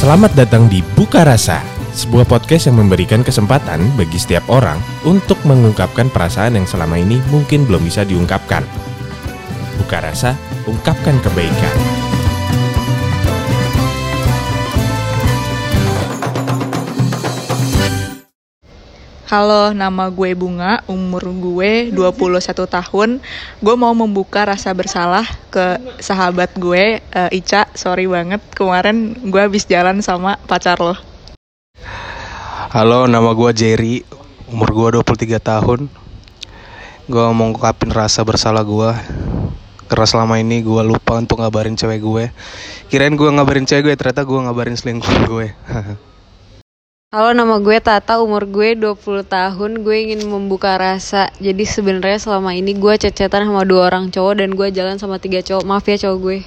Selamat datang di Buka Rasa, sebuah podcast yang memberikan kesempatan bagi setiap orang untuk mengungkapkan perasaan yang selama ini mungkin belum bisa diungkapkan. Buka Rasa, ungkapkan kebaikan. Halo, nama gue Bunga, umur gue 21 tahun. Gue mau membuka rasa bersalah ke sahabat gue, eh, Ica. Sorry banget, kemarin gue habis jalan sama pacar lo. Halo, nama gue Jerry, umur gue 23 tahun. Gue mau ngungkapin rasa bersalah gue karena selama ini gue lupa untuk ngabarin cewek gue. Kirain gue ngabarin cewek gue, ternyata gue ngabarin selingkuh gue. Halo nama gue Tata umur gue 20 tahun gue ingin membuka rasa. Jadi sebenarnya selama ini gue cecetan sama dua orang cowok dan gue jalan sama tiga cowok. Maaf ya cowok gue